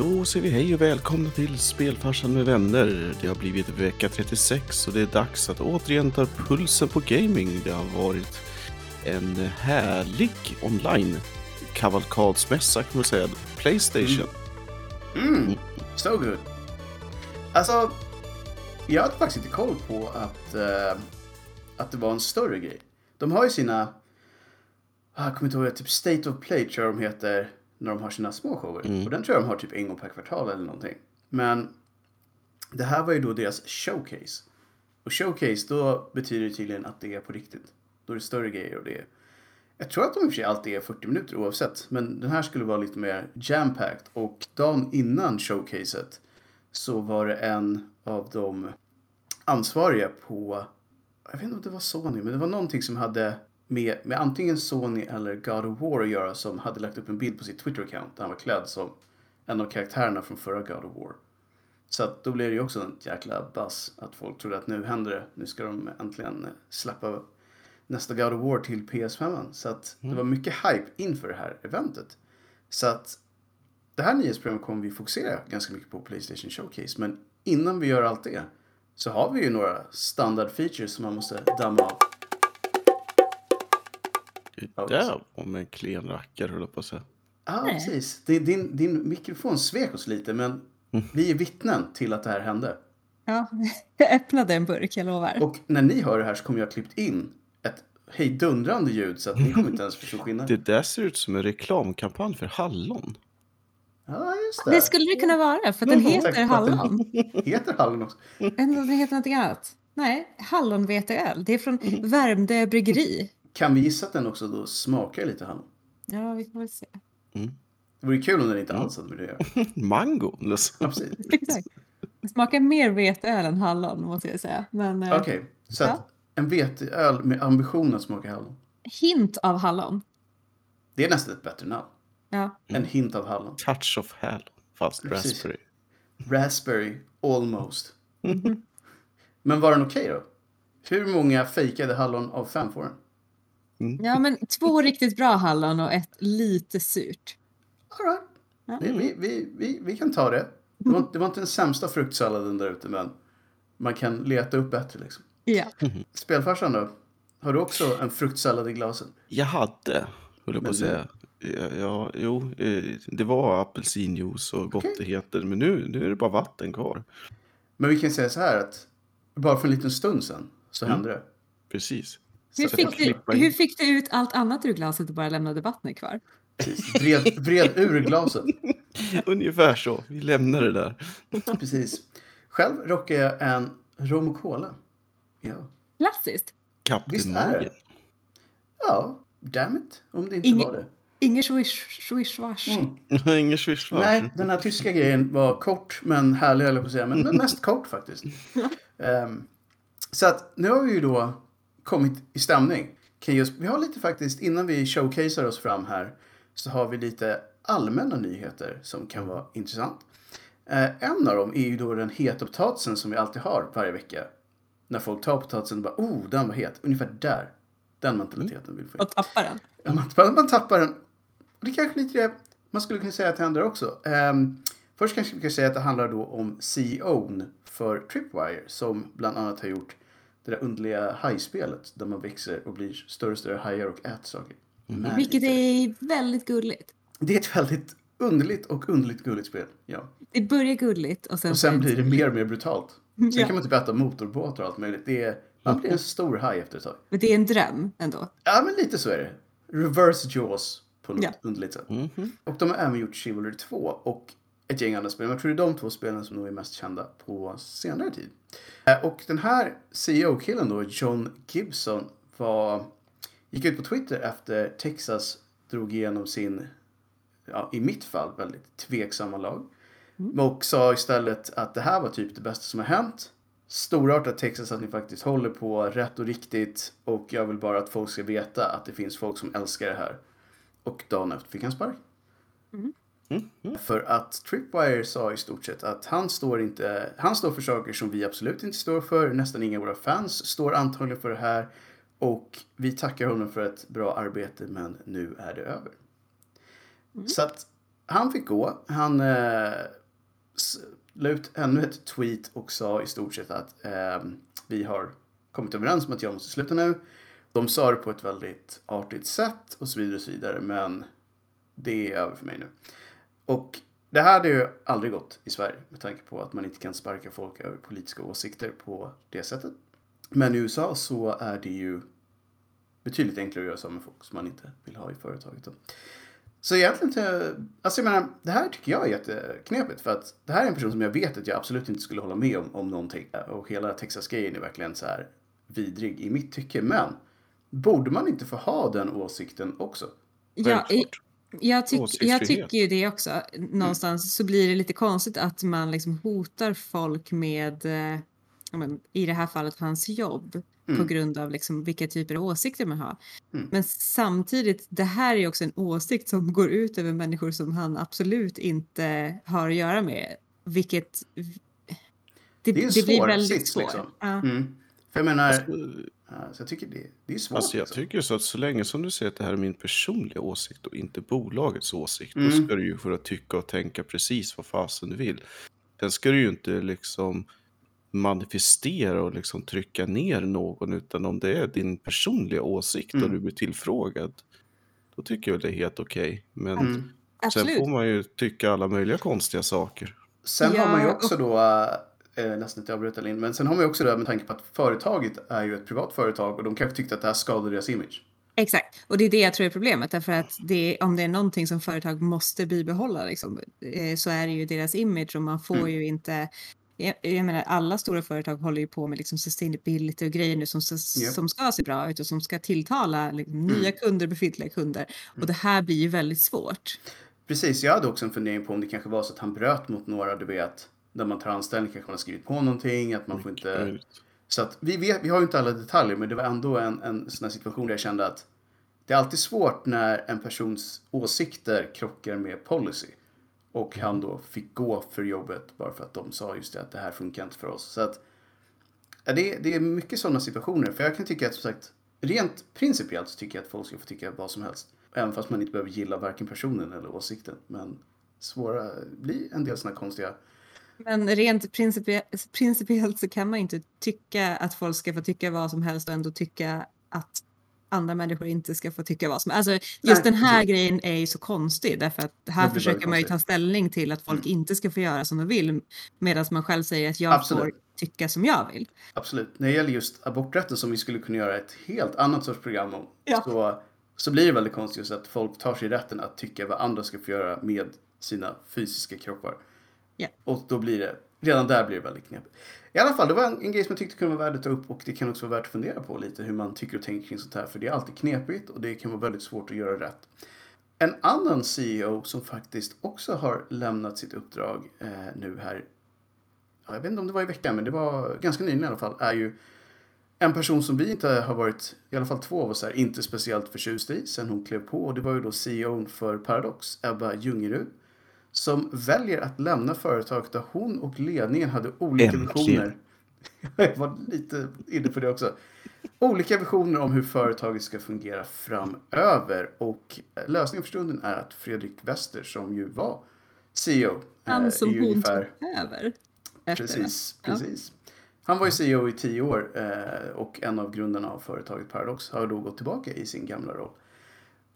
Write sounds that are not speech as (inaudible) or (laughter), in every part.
Då säger vi hej och välkomna till Spelfarsan med vänner. Det har blivit vecka 36 och det är dags att återigen ta pulsen på gaming. Det har varit en härlig online kavalkadsmässa kan man säga. Playstation. Mm, mm. so good. Alltså, jag hade faktiskt inte koll på att, uh, att det var en större grej. De har ju sina, jag kommer inte ihåg, typ State of Play tror jag de heter när de har sina små shower. Och den tror jag de har typ en gång per kvartal eller någonting. Men det här var ju då deras showcase. Och showcase, då betyder det tydligen att det är på riktigt. Då är det större grejer och det är... Jag tror att de i och för sig alltid är 40 minuter oavsett. Men den här skulle vara lite mer jam-packed. Och dagen innan showcaset så var det en av de ansvariga på, jag vet inte om det var Sony, men det var någonting som hade med, med antingen Sony eller God of War att göra som hade lagt upp en bild på sitt Twitter-account där han var klädd som en av karaktärerna från förra God of War. Så att då blev det ju också en jäkla buzz att folk trodde att nu händer det, nu ska de äntligen släppa nästa God of War till PS5. Så att det var mycket hype inför det här eventet. Så att det här nyhetsprogrammet kommer vi fokusera ganska mycket på Playstation Showcase. Men innan vi gör allt det så har vi ju några standard features som man måste damma av. Det där var med en klen rackare höll jag på att säga. Ja, precis. Det- Din, din mikrofon svek oss lite men vi är vittnen till att det här hände. Ja, (laughs) jag öppnade en burk, jag lovar. Och när ni hör det här så kommer jag ha klippt in ett hejdundrande ljud så att ni kommer inte ens förstå (laughs) skillnad. Det där ser ut som en reklamkampanj för hallon. Ja, just det. Det skulle det kunna vara, för den Mm, heter hallon. (laughs) Heter hallon också. Eller den heter någonting annat. Nej, hallonveteöl. Det är från Värmdö bryggeri. Kan vi gissa att den också då smakar lite hallon? Ja, vi får väl se. Det vore kul om den inte alls hade med det att göra. (laughs) Mango. liksom. Ja, precis. (laughs) Exakt. Det smakar mer veteöl än hallon, måste jag säga. Men eh, Okej, så att Ja. en veteöl med ambition att smaka hallon. hint av hallon. Det är nästan ett bättre namn. Ja. En hint av hallon. Touch of hallon. Fast Precis. raspberry. Raspberry, almost. Mhm. Men var den okej då? Hur många fejkade hallon av fem får den? Ja, men två (laughs) riktigt bra hallon och ett lite surt. All right. Ja. Vi, vi, vi, vi, vi kan ta det. Det var, det var inte den sämsta fruktsalladen där ute, men man kan leta upp bättre. Liksom. Ja. (laughs) Spelfarsan då? Har du också en fruktsallad i glasen? Jag hade, höll jag på att säga. Ja, ja, jo, eh, det var apelsinjuice och gottigheter. Men nu, nu är det bara vatten kvar. Men vi kan säga så här att bara för en liten stund sedan så Mm. hände det. Precis. Hur, fick du, hur fick du ut allt annat ur glaset och bara lämnade vattnet kvar? Vred, vred ur glaset. (laughs) Ungefär så. Vi lämnar det där. Precis. Själv rockar jag en rom och cola. Ja. Klassiskt. Kapten är det? Morgan. Ja, damn it. Om det inte Ingen- var det. Ingen swish, swish, wash. Mm. (laughs) Ingen swish Nej, den här tyska grejen var kort men härlig höll jag på att säga. Men, men mest kort faktiskt. (laughs) Ehm, så att nu har vi ju då kommit i stämning. Kan just, vi har lite faktiskt, innan vi showcasear oss fram här, så har vi lite allmänna nyheter som kan vara intressant. Eh, en av dem är ju då den heta potatisen som vi alltid har varje vecka. När folk tar potatisen och bara oh, den var het. Ungefär där. Den mentaliteten vill vi få in. Och tappar den. Ja, Man, man tappar den. Och det kanske lite det man skulle kunna säga att det händer också. Ehm, först kanske vi kan säga att det handlar då om CEOn för Tripwire som bland annat har gjort det där underliga hajspelet där man växer och blir större och större hajar och äter saker. Magic. Vilket är väldigt gulligt. Det är ett väldigt underligt och underligt gulligt spel. Ja. Det börjar gulligt och sen, Och sen blir det mer och mer brutalt. Sen Ja. kan man typ äta motorbåtar och allt möjligt. Det är, man blir en stor haj efter ett tag. Men det är en dröm ändå. Ja, men lite så är det. Reverse Jaws på något Ja. underligt sätt. Mhm. Och de har även gjort Chivalry 2 och ett gäng andra spel. Men jag tror det är de två spelen som nog är mest kända på senare tid. Eh, Och den här CEO-killen då, John Gibson, var, gick ut på Twitter efter Texas drog igenom sin, ja, i mitt fall, väldigt tveksamma lag. Och sa istället att det här var typ det bästa som har hänt. Storartat Texas att ni faktiskt håller på rätt och riktigt. Och jag vill bara att folk ska veta att det finns folk som älskar det här. Och dagen efter fick han spark. För att Tripwire sa i stort sett att han står inte, han står för saker som vi absolut inte står för. Nästan inga av våra fans står antagligen för det här. Och vi tackar honom för ett bra arbete men nu är det över. Så att han fick gå. Han eh, la ut ännu ett tweet och sa i stort sett att eh, vi har kommit överens om att jag måste sluta nu. De sa det på ett väldigt artigt sätt och så vidare och så vidare. Men det är över för mig nu. Och det här hade ju aldrig gått i Sverige med tanke på att man inte kan sparka folk över politiska åsikter på det sättet. Men i USA så är det ju betydligt enklare att göra så med folk som man inte vill ha i företaget. Så egentligen, alltså jag menar, det här tycker jag är jätteknepigt för att det här är en person som jag vet att jag absolut inte skulle hålla med om, om någonting. Och hela Texas-grejen är verkligen så här vidrig i mitt tycke. Men borde man inte få ha den åsikten också? Ja, jag, tyck, jag tycker ju det också. Någonstans mm. så blir det lite konstigt att man liksom hotar folk med, eh, i det här fallet hans jobb, mm. på grund av liksom vilka typer av åsikter man har. Mm. Men samtidigt, det här är också en åsikt som går ut över människor som han absolut inte har att göra med. Vilket... Det, det, det blir väldigt svårt. Liksom. Ja. Mm. För jag menar, alltså, så jag tycker det, det är svårt. Alltså jag liksom. tycker så att så länge som du säger att det här är min personliga åsikt och inte bolagets åsikt, mm. då ska du ju få tycka och tänka precis vad fasen du vill. Sen ska du ju inte liksom manifestera och liksom trycka ner någon, utan om det är din personliga åsikt mm. och du blir tillfrågad, då tycker jag det är helt okej. Okay. Men mm. sen får man ju tycka alla möjliga konstiga saker. Sen ja. har man ju också då eh, nästan inte avbryta Linn. Men sen har man också det med tanke på att företaget är ju ett privat företag och de kanske tyckte att det här skadade deras image. Exakt, och det är det jag tror är problemet. Därför att det, om det är någonting som företag måste bibehålla liksom, eh, så är det ju deras image och man får mm. ju inte jag, jag menar, alla stora företag håller ju på med liksom sustainability och grejer nu som, yep. som ska se bra ut och som ska tilltala liksom, mm. nya kunder, befintliga kunder. Och mm. det här blir ju väldigt svårt. Precis, jag hade också en fundering på om det kanske var så att han bröt mot några, du vet, där man tar anställning kanske man har skrivit på någonting, att man får inte... Så att vi, vet, vi har ju inte alla detaljer, men det var ändå en, en sån här situation där jag kände att det är alltid svårt när en persons åsikter krockar med policy. Och han då fick gå för jobbet bara för att de sa just det att det här funkar inte för oss. Så att ja, det, det är mycket sådana situationer. För jag kan tycka att som sagt, rent principiellt så tycker jag att folk ska få tycka vad som helst. Även fast man inte behöver gilla varken personen eller åsikten. Men svåra, blir en del sådana konstiga men rent principiellt, principiellt så kan man inte tycka att folk ska få tycka vad som helst och ändå tycka att andra människor inte ska få tycka vad som helst. Alltså, just Nej, den här precis. grejen är ju så konstig därför att här försöker man ju ta ställning till att folk mm. inte ska få göra som de vill medan man själv säger att jag Absolut. får tycka som jag vill. Absolut. När det gäller just aborträtten som vi skulle kunna göra ett helt annat sorts program om ja. så, så blir det väldigt konstigt just att folk tar sig rätten att tycka vad andra ska få göra med sina fysiska kroppar. Yeah. Och då blir det, redan där blir det väldigt knepigt. I alla fall, det var en, en grej som jag tyckte kunde vara värd att ta upp och det kan också vara värt att fundera på lite hur man tycker och tänker kring sånt här. För det är alltid knepigt och det kan vara väldigt svårt att göra rätt. En annan CEO som faktiskt också har lämnat sitt uppdrag eh, nu här, jag vet inte om det var i veckan, men det var ganska nyligen i alla fall, är ju en person som vi inte har varit, i alla fall två av oss här, inte speciellt förtjust i sen hon klev på. Och det var ju då CEO för Paradox, Ebba Ljungerud som väljer att lämna företaget där hon och ledningen hade olika Äntligen. visioner. (laughs) Jag var lite inne på det också. Olika visioner om hur företaget ska fungera framöver. Och lösningen för stunden är att Fredrik Wester, som ju var CEO. Han eh, som hon ungefär... tog över. Precis, precis. Han var ju CEO i tio år eh, och en av grundarna av företaget Paradox har då gått tillbaka i sin gamla roll.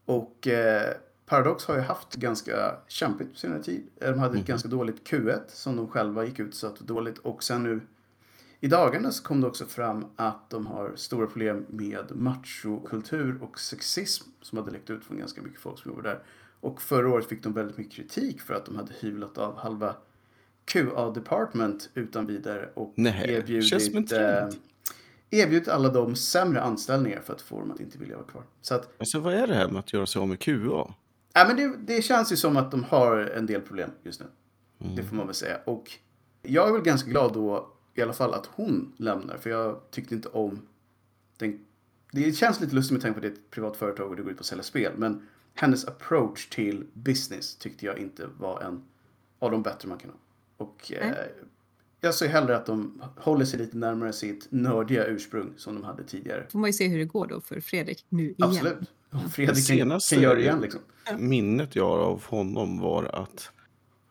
Och eh, Paradox har ju haft ganska kämpigt på senare tid. De hade ett mm. ganska dåligt Q1 som de själva gick ut så att dåligt och sen nu i dagarna så kom det också fram att de har stora problem med machokultur och sexism som hade läckt ut från ganska mycket folk som jobbar där. Och förra året fick de väldigt mycket kritik för att de hade hyvlat av halva QA-department utan vidare och Nej, erbjudit, eh, erbjudit alla dem sämre anställningar för att få dem att inte vilja vara kvar. Så att, alltså vad är det här med att göra sig av med QA? Ja, men det, det känns ju som att de har en del problem just nu. Mm. Det får man väl säga. Och jag är väl ganska glad då i alla fall att hon lämnar. För jag tyckte inte om den... Det känns lite lustigt med tanke på att det är ett privat företag och det går ut på att sälja spel. Men hennes approach till business tyckte jag inte var en av de bättre man kan ha. Och mm. eh, jag ser hellre att de håller sig lite närmare sitt nördiga ursprung som de hade tidigare. Får man ju se hur det går då för Fredrik nu igen. Absolut. Fredrik kan, kan göra det igen liksom. minnet jag har av honom var att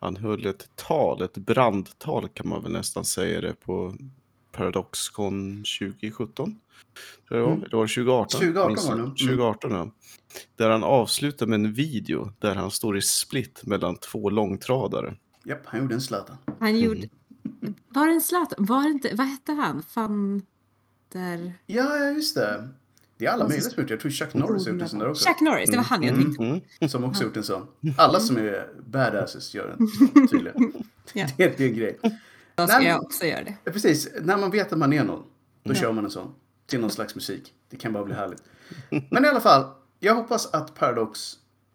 han höll ett tal, ett brandtal kan man väl nästan säga det på Paradoxcon 2017. Det var, mm. det var 2018. 2018 var det. Mm. 2018 ja. Där han avslutar med en video där han står i split mellan två långtradare. Japp, han gjorde en Zlatan. Han gjorde... Mm. Var det en Zlatan? Var det inte... Vad hette han? Fan... Där... Ja, ja, just det. Det är alla möjliga som gjort Jag tror Chuck Norris har gjort en sån där också. Chuck Norris, det var han jag tänkte mm, mm. Som också gjort en sån. Alla som är badasses gör en sån, (laughs) tydligen. ja. (laughs) det, det är en grej. Då ska När, jag också göra det. Precis, när man vet att man är någon, då ja. kör man en sån. Till någon slags musik. Det kan bara bli härligt. Men i alla fall, jag hoppas att Paradox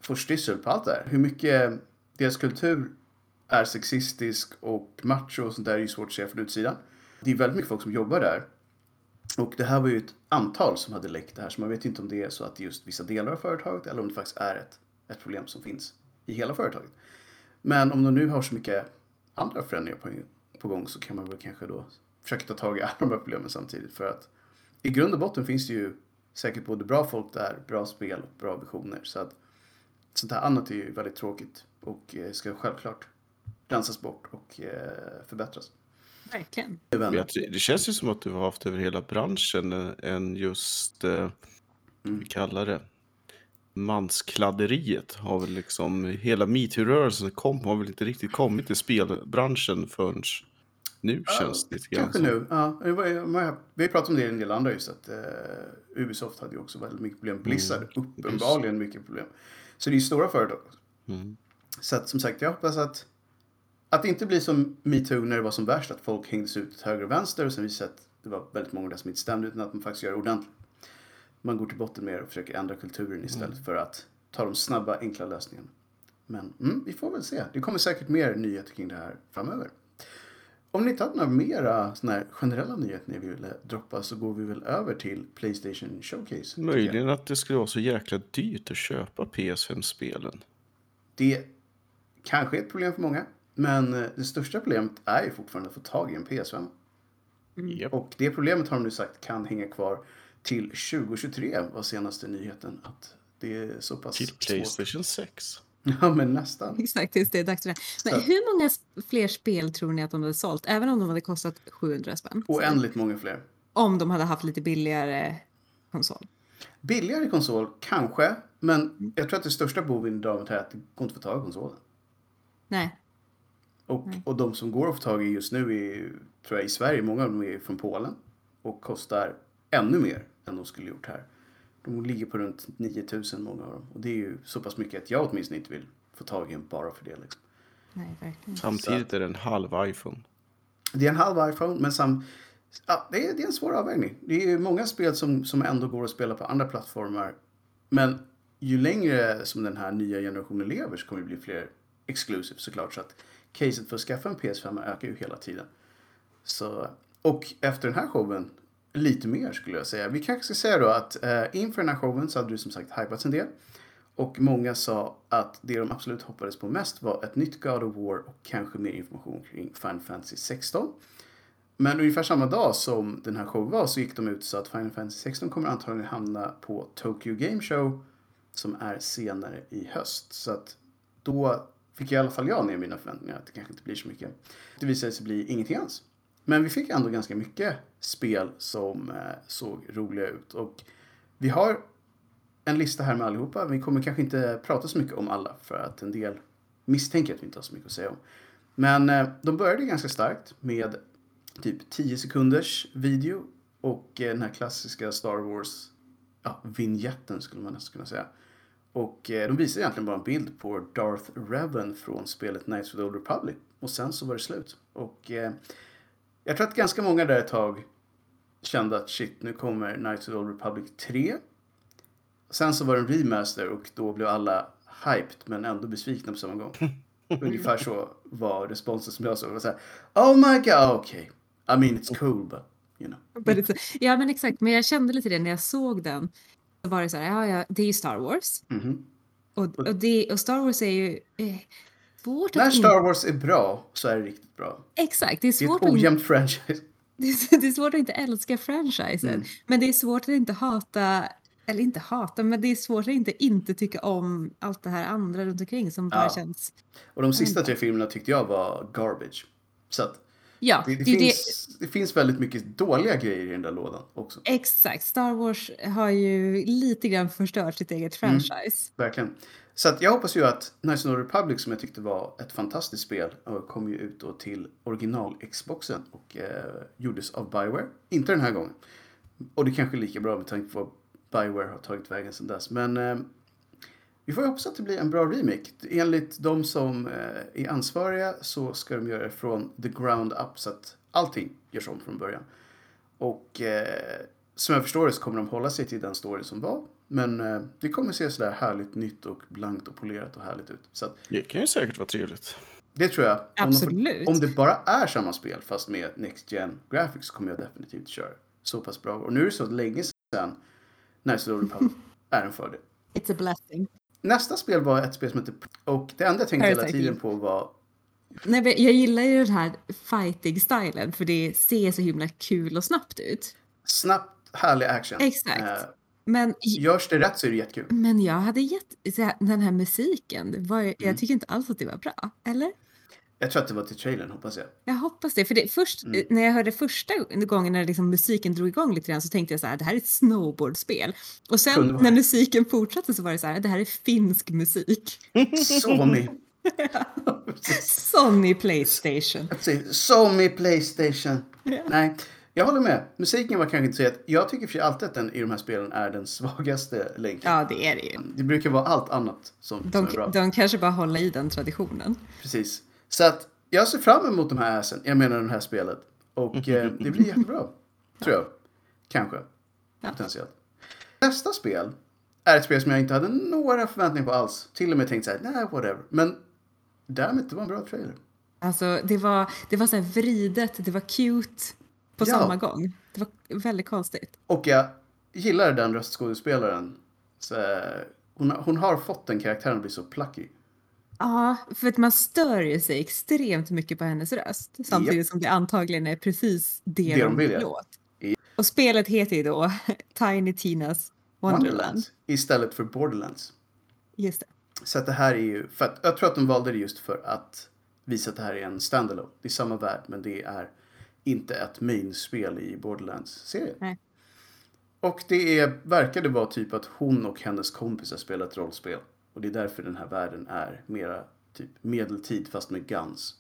får styrsel på allt det här. Hur mycket deras kultur är sexistisk och macho och sånt där är ju svårt att se från utsidan. Det är väldigt mycket folk som jobbar där. Och det här var ju ett antal som hade läckt det här, så man vet inte om det är så att det är just vissa delar av företaget eller om det faktiskt är ett, ett problem som finns i hela företaget. Men om de nu har så mycket andra förändringar på, på gång så kan man väl kanske då försöka ta tag i alla de här problemen samtidigt. För att i grund och botten finns det ju säkert både bra folk där, bra spel och bra visioner. Så att sånt här annat är ju väldigt tråkigt och eh, ska självklart rensas bort och eh, förbättras. Verkligen. Det känns ju som att du har haft över hela branschen en just, eh, mm. vi kallar det, manskladderiet har väl liksom, hela metoo-rörelsen kom, har väl inte riktigt kommit till spelbranschen förrän nu ja, känns det lite grann Kanske nu, ja. Vi har pratat om det i en del andra just att uh, Ubisoft hade ju också väldigt mycket problem. Blizzard mm. uppenbarligen mycket problem. Så det är ju stora företag. Mm. Så att som sagt, jag hoppas att att det inte blir som metoo när det var som värst, att folk hängdes ut till höger och vänster och sen visade att det var väldigt många där som inte stämde, utan att man faktiskt gör det ordentligt. Man går till botten med det och försöker ändra kulturen istället mm. för att ta de snabba, enkla lösningarna. Men mm, vi får väl se. Det kommer säkert mer nyheter kring det här framöver. Om ni inte har några mera såna här generella nyheter ni vill droppa så går vi väl över till Playstation Showcase. Möjligen att det skulle vara så jäkla dyrt att köpa PS5-spelen. Det kanske är ett problem för många. Men eh, det största problemet är ju fortfarande att få tag i en PS5. Mm. Och det problemet har de nu sagt kan hänga kvar till 2023 var senaste nyheten. Att det är så pass Till Playstation 6. Ja, men nästan. Exakt, just det är dags för det. Men hur många fler spel tror ni att de hade sålt? Även om de hade kostat 700 spänn? Oändligt många fler. Om de hade haft lite billigare konsol? Billigare konsol, kanske. Men jag tror att det största boven i dramat är att det går inte att få tag i konsolen. Nej. Och, mm. och de som går att få tag i just nu är, tror jag, i Sverige, många av dem är från Polen och kostar ännu mer än de skulle gjort här. De ligger på runt 9000 många av dem. Och det är ju så pass mycket att jag åtminstone inte vill få tag i en bara för det. Liksom. Nej, verkligen. Samtidigt är det en halv iPhone. Det är en halv iPhone, men sam, ja, det, är, det är en svår avvägning. Det är många spel som, som ändå går att spela på andra plattformar. Men ju längre som den här nya generationen lever så kommer det bli fler exclusive såklart. Så att caset för att skaffa en PS5 ökar ju hela tiden. Så, och efter den här showen, lite mer skulle jag säga. Vi kanske ska säga då att eh, inför den här showen så hade du som sagt hypats en del. Och många sa att det de absolut hoppades på mest var ett nytt God of War och kanske mer information kring Final Fantasy 16. Men ungefär samma dag som den här showen var så gick de ut så att Final Fantasy 16 kommer antagligen hamna på Tokyo Game Show som är senare i höst. Så att då fick i alla fall jag ner mina förväntningar att det kanske inte blir så mycket. Det visade sig bli ingenting alls. Men vi fick ändå ganska mycket spel som eh, såg roliga ut. Och vi har en lista här med allihopa. Vi kommer kanske inte prata så mycket om alla för att en del misstänker att vi inte har så mycket att säga om. Men eh, de började ganska starkt med typ 10 sekunders video och eh, den här klassiska Star Wars ja, vignetten skulle man nästan kunna säga. Och eh, de visade egentligen bara en bild på Darth Revan från spelet Knights of the Old Republic. Och sen så var det slut. Och eh, jag tror att ganska många där ett tag kände att shit, nu kommer Knights of the Old Republic 3. Sen så var det en remaster och då blev alla hyped men ändå besvikna på samma gång. (laughs) Ungefär så var responsen som jag såg. Det var oh my god, okej. Okay. I mean it's cool but you know. ja men exakt, men jag kände lite det när jag såg den så var det så här, ja, ja, det är ju Star Wars. Mm. Och, och, det, och Star Wars är ju eh, svårt När Star Wars är bra så är det riktigt bra. Exakt, det är svårt Det är ett ojämnt att... franchise. (laughs) Det är, det är svårt att inte älska franchisen. Mm. Men det är svårt att inte hata eller inte hata, men det är svårt att inte inte tycka om allt det här andra runt omkring som bara ja. känns... Och de sista tre filmerna tyckte jag var garbage. Så att ja, det, det, det finns, det... finns väldigt mycket dåliga grejer i den där lådan också. Exakt. Star Wars har ju lite grann förstört sitt eget mm. franchise. Mm, verkligen. Så jag hoppas ju att Nice No Republic som jag tyckte var ett fantastiskt spel kom ju ut då till original-Xboxen och eh, gjordes av Bioware. Inte den här gången. Och det kanske är lika bra med tanke på vad Bioware har tagit vägen sedan dess. Men eh, vi får hoppas att det blir en bra remake. Enligt de som eh, är ansvariga så ska de göra det från the ground up så att allting görs om från början. Och eh, som jag förstår det så kommer de hålla sig till den story som var. Men eh, det kommer se sådär härligt nytt och blankt och polerat och härligt ut. Så att, det kan ju säkert vara trevligt. Det tror jag. Absolut. Om, om, det bara är samma spel fast med Next Gen Graphics kommer jag definitivt köra. Så pass bra. Och nu är det så länge sedan Old Republic (laughs) är en fördel. It's a blessing. Nästa spel var ett spel som heter... Och det enda jag tänkte hela tiden på var... Nej, jag gillar ju den här fighting-stilen för det ser så himla kul och snabbt ut. Snabbt, härlig action. Exakt. Uh, men, Görs det rätt så är det jättekul. Men jag hade gett den här musiken, var, mm. jag tycker inte alls att det var bra. Eller? Jag tror att det var till trailern, hoppas jag. Jag hoppas det. För det, först, mm. när jag hörde första gången när liksom musiken drog igång lite grann så tänkte jag så här, det här är ett snowboardspel. Och sen när musiken fortsatte så var det så här, det här är finsk musik. Sony. (laughs) Sony Playstation. Sony Playstation. Ja. Nej, jag håller med. Musiken var kanske inte så jätte... Jag tycker för alltid att den i de här spelen är den svagaste länken. Ja, det är det ju. Det brukar vara allt annat som, de, som är bra. De kanske bara håller i den traditionen. Precis. Så att jag ser fram emot de här assen. Jag menar det här spelet. Och eh, (laughs) det blir jättebra. Tror jag. Kanske. Ja. Potentiellt. Nästa spel är ett spel som jag inte hade några förväntningar på alls. Till och med tänkt så här, nej, whatever. Men därmed, det var en bra trailer. Alltså, det var, det var så här vridet, det var cute på ja. samma gång. Det var väldigt konstigt. Och jag gillar den röstskådespelaren. Så, eh, hon, hon har fått den karaktären att bli så plucky. Ja, för att man stör ju sig extremt mycket på hennes röst. Samtidigt yep. som det antagligen är precis det, det de vill. Låt. Och spelet heter ju då (laughs) Tiny Tinas Wonderland. Wonderland. Istället för Borderlands. Just det. Så att det här är ju, för att, jag tror att de valde det just för att visa att det här är en standalone. Det är samma värld men det är inte ett main-spel i Borderlands-serien. Och det är, verkade vara typ att hon och hennes kompisar spelar ett rollspel. Och det är därför den här världen är mera typ medeltid fast med guns.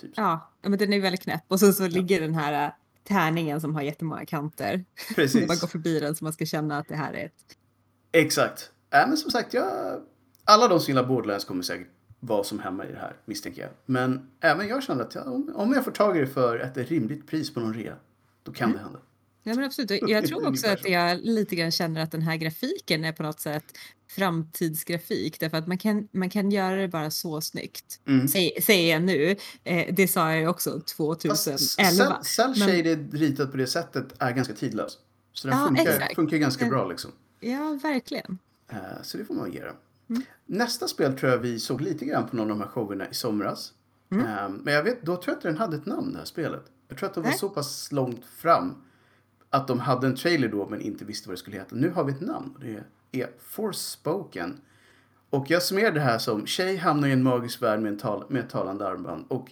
Typ. Ja, men den är väldigt knäpp. Och så, så ligger den här äh, tärningen som har jättemånga kanter. (laughs) Precis. man går förbi den så man ska känna att det här är ett... Exakt. Äh, men som sagt, jag... alla de som gillar Borderlands kommer säkert vara som hemma i det här, misstänker jag. Men även jag känner att jag, om jag får tag i det för ett rimligt pris på någon rea, då kan mm. det hända. Ja, men absolut. Jag (laughs) tror också att jag lite grann känner att den här grafiken är på något sätt framtidsgrafik därför att man kan, man kan göra det bara så snyggt. Mm. Säg, säger jag nu. Eh, det sa jag också 2011. Cell shaded ritat på det sättet är ganska tidlös. Så den ja, funkar, funkar ganska bra liksom. Ja, verkligen. Uh, så det får man ge mm. Nästa spel tror jag vi såg lite grann på någon av de här showerna i somras. Mm. Um, men jag vet, då tror jag inte den hade ett namn det här spelet. Jag tror att det var Nej. så pass långt fram att de hade en trailer då men inte visste vad det skulle heta. Nu har vi ett namn och det är Forspoken. Och jag summerar det här som tjej hamnar i en magisk värld med, en tal med ett talande armband. Och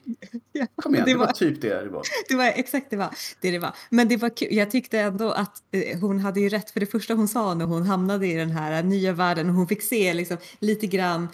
kom igen, det, det var, var, typ det det var. Det var exakt det var, det det var. Men det var kul. Jag tyckte ändå att eh, hon hade ju rätt för det första hon sa när hon hamnade i den här nya världen och hon fick se liksom lite grann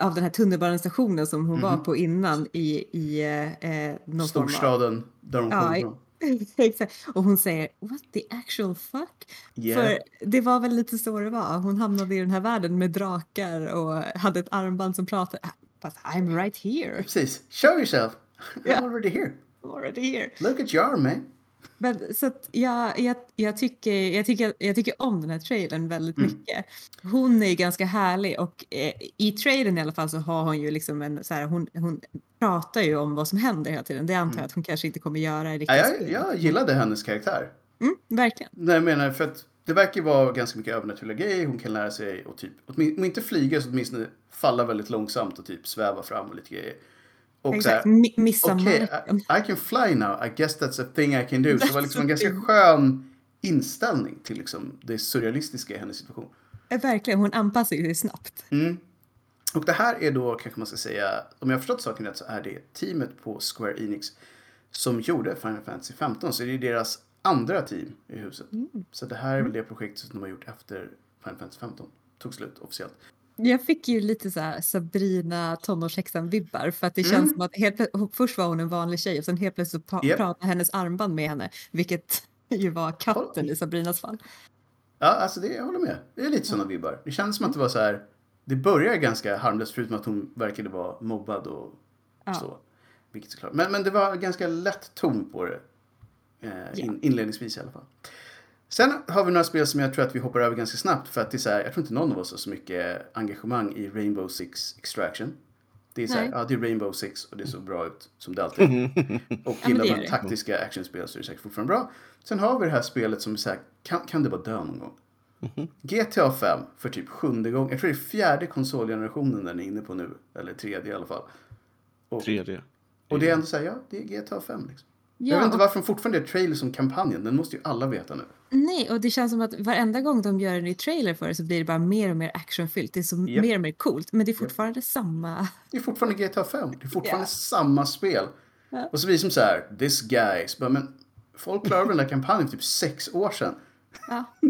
av den här tunnelbanestationen som hon mm var på innan i, i eh, någon Storstaden där hon kom ifrån. (laughs) Exakt. Och hon säger what the actual fuck? Yeah. För det var väl lite så det var. Hon hamnade i den här världen med drakar och hade ett armband som pratade. But I'm right here. Precis. Show yourself. I'm yeah. already here. I'm already here. Look at your arm man. Men, så jag, jag, jag, tycker, jag, tycker, jag tycker om den här trailern väldigt mm. mycket. Hon är ganska härlig och eh, i trailern i alla fall så har hon ju liksom en så här, hon, hon pratar ju om vad som händer hela tiden. Det antar jag mm. att hon kanske inte kommer göra i riktiga ja, jag, jag gillade hennes karaktär. Mm, verkligen. Nej, jag menar för att det verkar vara ganska mycket övernaturliga grejer. Hon kan lära sig och typ, om inte flyga så åtminstone falla väldigt långsamt och typ sväva fram och lite grejer. Och Exakt, här, missa okay, I, I, can fly now, I guess that's a thing I can do. Så det var liksom en (laughs) ganska skön inställning till liksom det surrealistiska i hennes situation. Verkligen, hon anpassar sig snabbt. Mm. Och det här är då, kanske man ska säga, om jag har förstått saken rätt så är det teamet på Square Enix som gjorde Final Fantasy 15. Så det är deras andra team i huset. Mm. Så det här är väl det projektet som de har gjort efter Final Fantasy 15 tog slut officiellt. Jag fick ju lite så här Sabrina tonårshäxan-vibbar för att det mm. känns som att helt, först var hon en vanlig tjej och sen helt plötsligt så yep. pratade hennes armband med henne, vilket (laughs) ju var katten i Sabrinas fall. Ja, alltså det, jag håller med. Det är lite sådana vibbar. Det känns som att det var så här, det börjar ganska harmlöst förutom att hon verkade vara mobbad och ja. så. Vilket såklart. Men, men det var ganska lätt ton på det. Eh, in, inledningsvis i alla fall. Sen har vi några spel som jag tror att vi hoppar över ganska snabbt för att det är så här, jag tror inte någon av oss har så mycket engagemang i Rainbow Six Extraction. Det är så här, ja det är Rainbow Six och det ser så bra ut som det alltid (laughs) är. Och gillar man taktiska actionspel så är det säkert fortfarande bra. Sen har vi det här spelet som är så här, kan, kan det bara dö någon gång? GTA 5 för typ sjunde gången. Jag tror det är fjärde konsolgenerationen den är inne på nu. Eller tredje i alla fall. Och, tredje. Och det är ändå så här, ja det är GTA 5 liksom. Ja, jag vet inte varför de fortfarande är trailer som kampanjen. Den måste ju alla veta nu. Nej, och det känns som att varenda gång de gör en ny trailer för det så blir det bara mer och mer actionfyllt. Det är så yep. mer och mer coolt. Men det är fortfarande yep. samma. Det är fortfarande GTA 5. Det är fortfarande yeah. samma spel. Ja. Och så vi som så här, this guy. Så bara, men folk klarade den där kampanjen för typ sex år sedan. Ja. (laughs)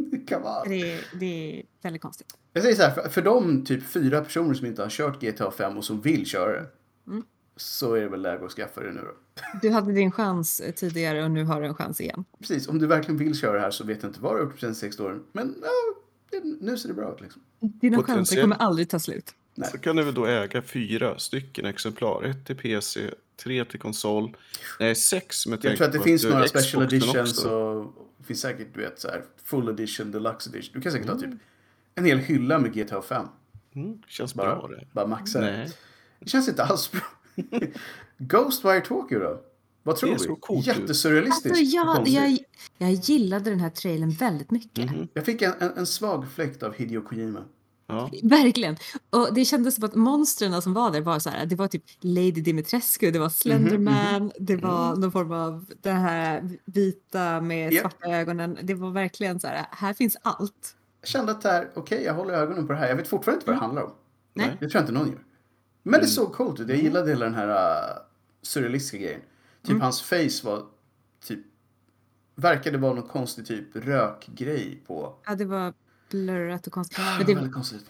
det, är, det är väldigt konstigt. Jag säger så här, för, för de typ fyra personer som inte har kört GTA 5 och som vill köra det. Mm så är det väl läge att skaffa det nu då. Du hade din chans eh, tidigare och nu har du en chans igen. Precis, om du verkligen vill köra det här så vet jag inte vad du har gjort de senaste sex åren. Men ja, nu ser det bra ut liksom. Dina chanser kommer aldrig ta slut. Nej. Så kan du väl då äga fyra stycken exemplar. Ett till PC, tre till konsol. Nej, sex med Jag tror att det finns några special editions och det finns säkert du vet så här full edition, deluxe edition. Du kan säkert mm. ha typ en hel hylla med GTA 5. Mm, känns bara, bra det. Bara maxa det. Det känns inte alls bra. (laughs) Ghostwire Tokyo då? Vad tror du? Coolt Jättesurrealistiskt. Alltså, jag, jag, jag gillade den här trailern väldigt mycket. Mm -hmm. Jag fick en, en, en, svag fläkt av Hideo Kojima. Ja. Verkligen. Och det kändes som att monstren som var där var så här, det var typ Lady Dimitrescu, det var Slenderman, mm -hmm. det var mm. någon form av det här vita med yep. svarta ögonen. Det var verkligen så här, här finns allt. Jag kände att okej, okay, jag håller ögonen på det här. Jag vet fortfarande inte vad det handlar om. Nej. Det tror jag inte någon gör. Men det mm. såg coolt ut. Jag gillade hela den här uh, surrealistiska grejen. Typ mm. hans face var typ... Verkade vara någon konstig typ rökgrej på. Ja, det var blurrat och konstigt. Men det, väldigt konstigt.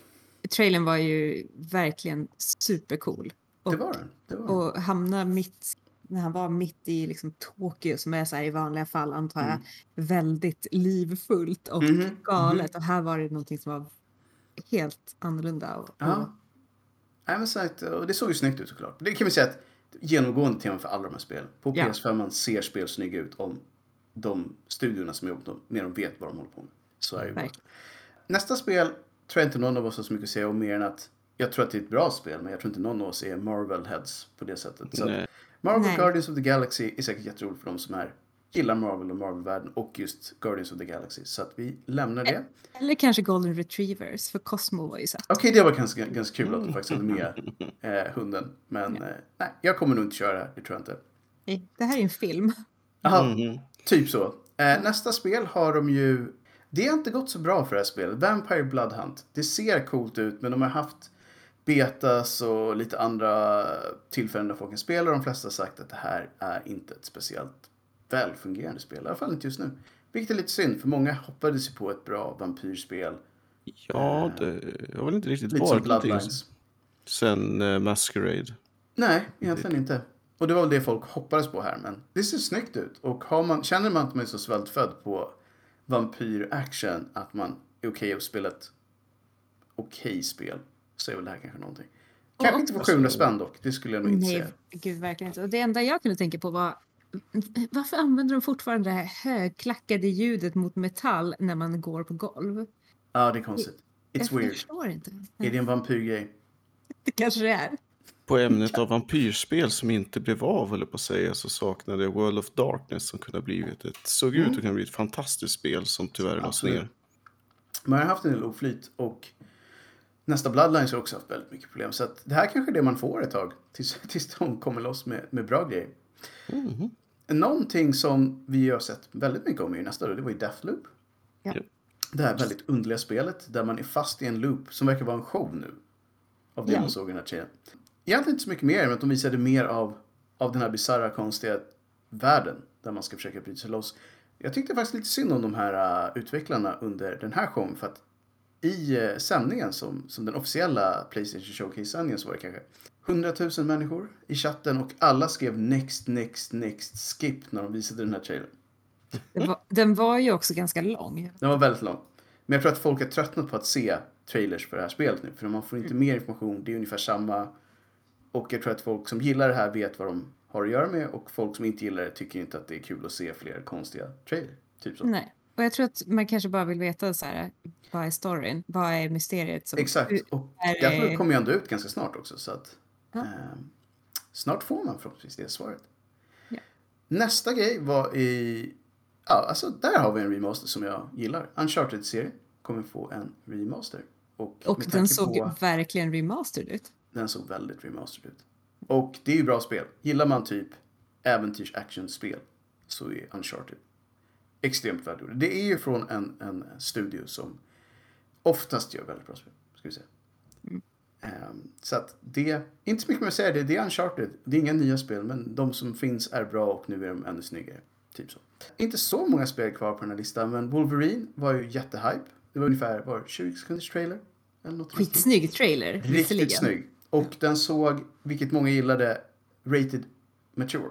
Trailern var ju verkligen supercool. Och, det var den. Det var och hamna mitt när han var mitt i liksom Tokyo som är så här, i vanliga fall antar jag mm. väldigt livfullt och mm. galet. Och här var det någonting som var helt annorlunda. Och, ja. Nej, men sagt, och det såg ju snyggt ut såklart. Det kan vi säga att genomgående tema för alla de här spelen. På ja. PS5 man ser spel snygga ut om de studiorna som jobbar med dem vet vad de håller på med. Så är det bara. Nästa spel tror jag inte någon av oss har så mycket att säga om mer än att jag tror att det är ett bra spel men jag tror inte någon av oss är Marvel-heads på det sättet. Så Marvel Nej. Guardians of the Galaxy är säkert jätteroligt för de som är gillar Marvel och Marvel-världen och just Guardians of the Galaxy. Så att vi lämnar det. Eller kanske Golden Retrievers, för Cosmo var ju sett. Okej, okay, det var ganska, ganska kul att de faktiskt hade med eh, hunden. Men ja. eh, nej, jag kommer nog inte köra det tror jag inte. Nej, det här är en film. Jaha, mm. typ så. Eh, nästa spel har de ju... Det har inte gått så bra för det här spelet. Vampire Bloodhunt. Det ser coolt ut, men de har haft betas och lite andra tillfällen där folk kan spela. De flesta har sagt att det här är inte ett speciellt välfungerande spel. I alla fall inte just nu. Vilket är lite synd, för många hoppades ju på ett bra vampyrspel. Ja, eh, det har väl inte riktigt lite varit någonting sen uh, Masquerade. Nej, egentligen inte. Och det var väl det folk hoppades på här, men det ser snyggt ut. Och har man, känner man att man är så svältfödd på vampyr-action att man är okej okay att spela ett okej okay spel, så är väl det här kanske någonting. Kanske och, inte för 700 spänn dock, det skulle jag nog inte nej, säga. Gud, verkligen inte. Och det enda jag kunde tänka på var varför använder de fortfarande det här högklackade ljudet mot metall när man går på golv? Ja, det är konstigt. It's jag weird. förstår inte. Är det en vampyrgrej? Det kanske det är. På ämnet av vampyrspel som inte blev av, eller på att säga, så saknade jag World of Darkness som kunde ha blivit ett, såg ut att kunna bli ett fantastiskt spel som tyvärr lades ner. Man har haft en del oflyt och nästa Bloodlines har också haft väldigt mycket problem. Så det här kanske är det man får ett tag tills, (laughs) tills de kommer loss med, med bra grejer. Mm. Någonting som vi har sett väldigt mycket om i nästa år, det var ju Deathloop. Ja. Det här väldigt underliga spelet där man är fast i en loop som verkar vara en show nu. Av det Ja. man såg i den här trailern. Egentligen inte så mycket mer, men att de visade mer av, av den här bisarra, konstiga världen där man ska försöka bryta sig loss. Jag tyckte faktiskt lite synd om de här uh, utvecklarna under den här showen för att i uh, sändningen som, som den officiella Playstation Showcase-sändningen så var det kanske 100 000 människor i chatten och alla skrev next, next, next, skip när de visade den här trailern. Den var, den var ju också ganska lång. Den var väldigt lång. Men jag tror att folk har tröttnat på att se trailers för det här spelet nu. För man får inte mer information, det är ungefär samma. Och jag tror att folk som gillar det här vet vad de har att göra med. Och folk som inte gillar det tycker inte att det är kul att se fler konstiga trailers. Typ så. Nej. Och jag tror att man kanske bara vill veta så här, vad är storyn? Vad är mysteriet? Som, Exakt. Och är därför det- kommer ju ändå ut ganska snart också. Så att, Ja. ehm, snart får man förhoppningsvis det svaret. Ja. Nästa grej var i... Ja, alltså där har vi en remaster som jag gillar. Uncharted-serien kommer få en remaster. Och, Och den såg på- verkligen remastered ut. Den såg väldigt remastered ut. Och det är ju bra spel. Gillar man typ äventyrs-action-spel så är Uncharted extremt välgjorda. Det är ju från en, en studio som oftast gör väldigt bra spel. Ska vi säga. Ehm, så att det, inte så mycket mer att säga, det, det är Uncharted. Det är inga nya spel, men de som finns är bra och nu är de ännu snyggare. Typ så. Inte så många spel kvar på den här listan, men Wolverine var ju jättehype. Det var ungefär var det 20 sekunders trailer. Eller något. Skitsnygg trailer, Riktigt visserligen. snygg. Och den såg, vilket många gillade, rated mature.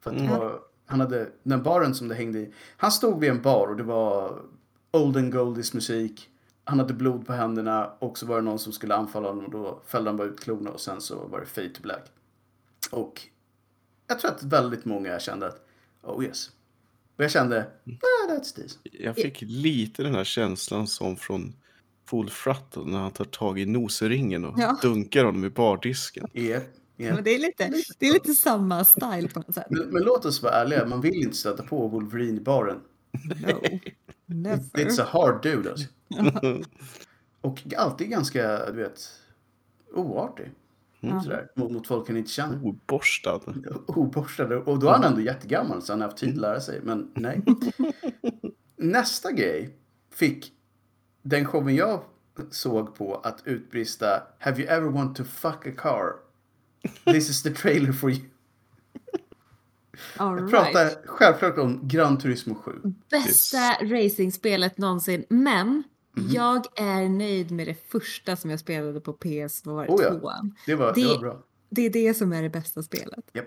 För att det var, han hade, den baren som det hängde i. Han stod vid en bar och det var Olden Goldies musik. Han hade blod på händerna och så var det någon som skulle anfalla honom och då fällde han bara ut klorna och sen så var det fade to black. Och jag tror att väldigt många kände att, oh yes. Och jag kände, ah, that's this. Jag fick lite den här känslan som från Full Throttle när han tar tag i noseringen och Ja. dunkar honom i bardisken. Yep, yep. Men det, är lite, det är lite samma style på något sätt. Men, men låt oss vara ärliga, man vill inte stöta på Wolverine i baren. No. Never. It's a hard dude alltså. (laughs) Och alltid ganska, du vet, oartig. Sådär, mot, mot folk han inte känner. Oborstad. (laughs) Oborstad. Och då är han ändå jättegammal så han har haft tid att lära sig. Men nej. (laughs) Nästa grej fick den showen jag såg på att utbrista Have you ever want to fuck a car? This is the trailer for you. All Jag right. pratar självklart om Gran Turismo 7. Bästa racingspelet någonsin. Men Mhm. jag är nöjd med det första som jag spelade på PS var Oh ja. tvåan. Det var, det... Det- var bra. Det är det som är det bästa spelet. Japp.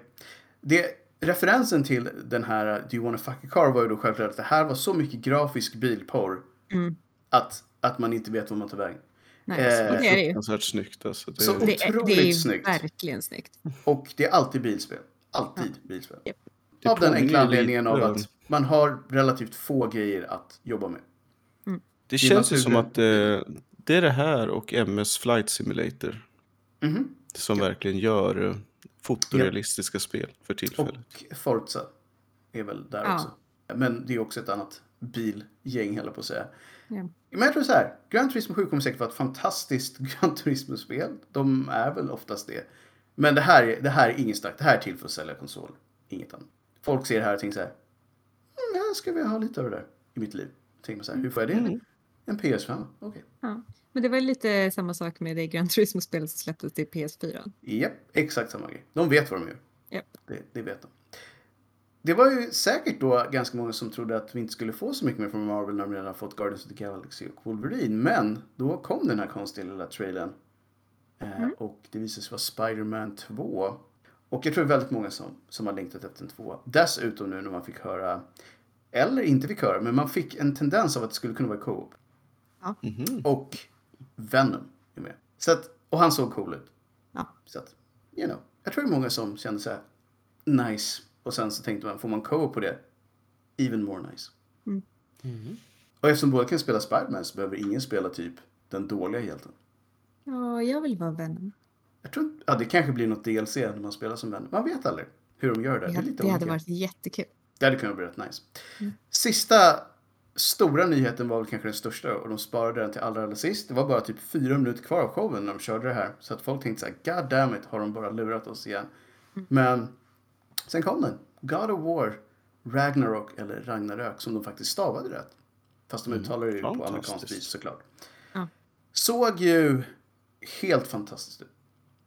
Det, referensen till den här Do you wanna fuck a car var ju då självklart att det här var så mycket grafisk bilporr Mm. att, att man inte vet vad man tar vägen. Nej, Eh, det är det ju. Fruktansvärt snyggt alltså. Det, Så- Det är, det är otroligt snyggt. verkligen snyggt. Och det är alltid bilspel. Alltid bilspel. Det Av den enkla anledningen av att man har relativt få grejer att jobba med. Det i känns ju som att eh, det är det här och MS Flight Simulator Mhm. som verkligen gör eh, fotorealistiska spel för tillfället. Och Forza är väl där Ja. också. Men det är också ett annat bilgäng, höll på att säga. Ja. Men jag tror så här, Gran Turismo 7 kommer säkert vara ett fantastiskt (laughs) Gran Turismo-spel. De är väl oftast det. Men det här, är- det här är ingen starkt. Det här är till för att sälja konsol. Inget annat. Folk ser det här och tänker så här. Mm, jag ska vilja ha lite av det där i mitt liv. Tänker man så här, hur får jag det? En PS5? Okej. Ja. Men det var lite samma sak med det Gran Turismo-spelet som släpptes till PS4. Japp, exakt samma grej. De vet vad de gör. Japp. Det, det vet de. Det var ju säkert då ganska många som trodde att vi inte skulle få så mycket mer från Marvel när de redan fått Guardians of the Galaxy och Wolverine. Men då kom den här konstiga lilla trailern. Eh, och det visade sig vara Spider-Man 2. Och jag tror väldigt många som, som har längtat efter en 2. Dessutom nu när man fick höra, eller inte fick höra, men man fick en tendens av att det skulle kunna vara co-op. Mhm. Och Venom är med. Så att, och han såg cool ut. Ja. Så att, you know. Jag tror det är många som kände så här, nice. Och sen så tänkte man, får man co-op på det? Even more nice. Och eftersom båda kan spela Spiderman så behöver ingen spela typ den dåliga hjälten. Ja, jag vill vara Venom. Jag tror inte- ja, det kanske blir något DLC när man spelar som vän. Man vet aldrig hur de gör det. Det, Det, är hade, lite det hade varit jättekul. Det hade kunnat bli rätt nice. Sista stora nyheten var väl kanske den största och de sparade den till allra, allra sist. Det var bara typ fyra minuter kvar av showen när de körde det här. Så att folk tänkte så här, God damn it, har de bara lurat oss igen. Men Sen kom den. God of War Ragnarok, eller Ragnarök, som de faktiskt stavade rätt. Fast de uttalade det ju på amerikanskt vis såklart. Ja. Såg ju helt fantastiskt ut.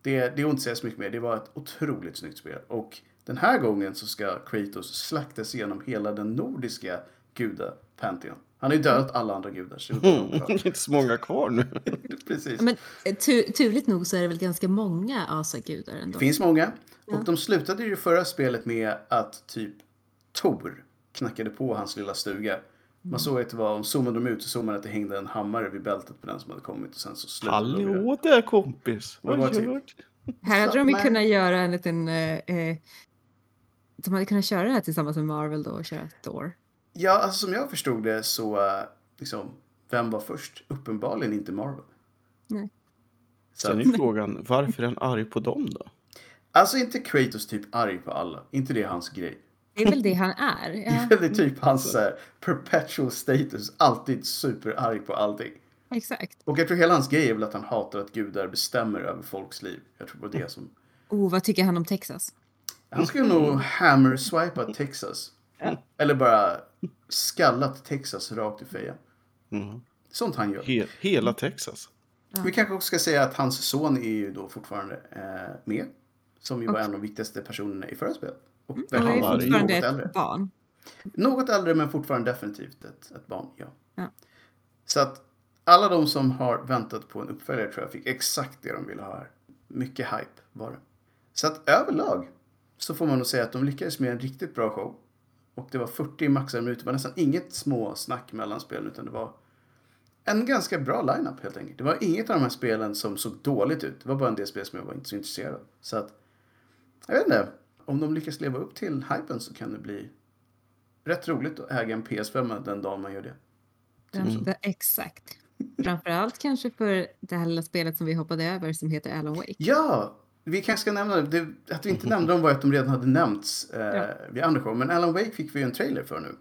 Det, det är inte säga så mycket mer. Det var ett otroligt snyggt spel. Och den här gången så ska Kratos slaktas genom hela den nordiska gudapantheon. Han har ju dödat alla andra gudar. Så det är inte så (laughs) många kvar nu. (laughs) Precis. Men eh, tu turligt nog så är det väl ganska många asagudar ändå. Det finns många. Och de slutade ju förra spelet med att typ Tor knackade på hans lilla stuga. Man såg att det var, zoomade de ut så såg man att det hängde en hammare vid bältet på den som hade kommit och sen så slutade Hallå där kompis! Vad gör du? Här hade de ju kunnat göra en liten... Eh, eh, de hade kunnat köra det här tillsammans med Marvel då och köra Thor. Ja, alltså som jag förstod det så, liksom, vem var först? Uppenbarligen inte Marvel. Nej. Så Sen är frågan, varför är han arg på dem då? Alltså inte Kratos typ arg på alla. Inte det är hans grej. Det är väl det han är. Ja. Det är väl typ hans uh, perpetual status. Alltid superarg på allting. Exakt. Och jag tror hela hans grej är väl att han hatar att gudar bestämmer över folks liv. Jag tror det var det som... Oh, vad tycker han om Texas? Han skulle nog hammer-swipa Texas. Ja. Eller bara skallat Texas rakt i fejan. Mm. Sånt han gör. He hela Texas. Ja. Vi kanske också ska säga att hans son är ju då fortfarande eh, med. Som ju okay. var en av de viktigaste personerna i förra spelet. Och mm. han är fortfarande ett äldre. barn. Något äldre men fortfarande definitivt ett, ett barn, ja. ja. Så att alla de som har väntat på en uppföljare tror jag fick exakt det de ville ha här. Mycket hype var det. Så att överlag så får man nog säga att de lyckades med en riktigt bra show. Och det var 40 maxade minuter. Det var nästan inget små snack mellan spelen utan det var en ganska bra lineup helt enkelt. Det var inget av de här spelen som såg dåligt ut. Det var bara en del spel som jag var inte så intresserad av. Så att, jag vet inte. Om de lyckas leva upp till hypen så kan det bli rätt roligt att äga en PS5 den dagen man gör det. Mm. Exakt. Framförallt kanske för det här lilla spelet som vi hoppade över som heter Alan Wake. Ja, vi kanske ska nämna det. Att vi inte nämnde dem var att de redan hade nämnts eh, ja. vid andra show. Men Alan Wake fick vi ju en trailer för nu.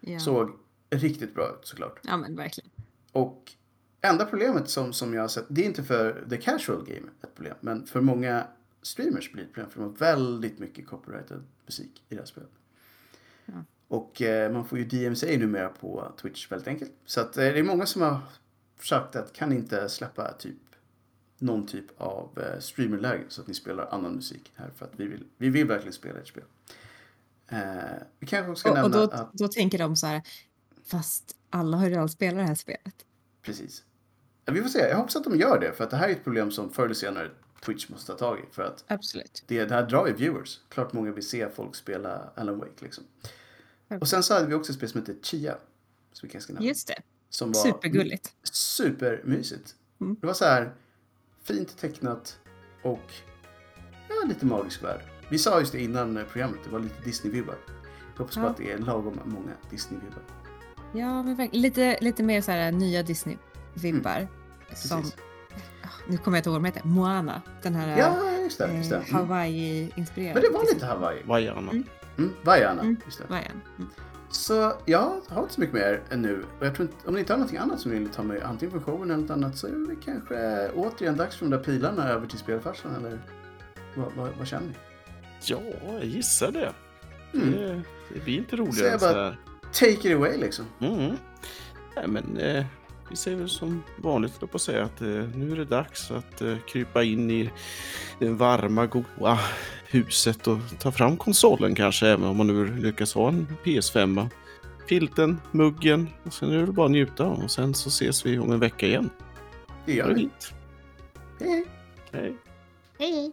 Ja. Såg riktigt bra ut såklart. Ja men verkligen. Och enda problemet som, som jag har sett, det är inte för the casual game ett problem. Men för många streamers blir det ett problem. För de har väldigt mycket copyrighted musik i det här spelet. Ja. Och eh, man får ju DMCA numera på Twitch väldigt enkelt. Så att, eh, det är många som har sagt att kan inte släppa typ någon typ av eh, streamerläge så att ni spelar annan musik här för att vi vill, vi vill verkligen spela ett spel. Eh, vi kanske också ska och, nämna och då, att... Då tänker de så här, fast alla har ju redan spelat det här spelet. Precis. Ja, vi får se, jag hoppas att de gör det för att det här är ett problem som förr eller senare Twitch måste ta tag i. För att Absolut. Det, det här drar ju viewers. Klart många vill se folk spela Alan Wake liksom. Och sen så hade vi också ett spel som heter Chia. Som vi kanske. Just det. Som var Supergulligt. Supermysigt. Mm. Det var så här fint tecknat och ja, lite magisk värld. Vi sa just det innan programmet, det var lite Disney-vibbar. Hoppas ja. på att det är lagom många Disney-vibbar. Ja, men verkligen. Lite, lite mer så här nya Disney-vibbar. Mm. Som, nu kommer jag inte ihåg vad de heter, Moana. Den här ja, just det, just det. Eh, Hawaii-inspirerade. Men det var lite Hawaii. Vaiana. Mm. Mm, mm. just det. Vaiana. Mm. Så jag har inte så mycket mer än nu. Och jag tror inte, om ni inte har någonting annat som ni vill ta med, antingen för showen eller något annat, så är det kanske återigen dags för de där pilarna över till spelfarsan, eller vad, vad, vad, känner ni? Ja, jag gissar det. Mm. Det, det blir inte roligare än så här. Take it away liksom. Mm. Nej, men eh, vi säger väl som vanligt på att säga att eh, nu är det dags att eh, krypa in i den varma, goa huset och ta fram konsolen kanske, även om man nu lyckas ha en PS5. Filten, muggen och sen är det bara att njuta och sen så ses vi om en vecka igen. Det gör vi. Hej. Hej. Hej.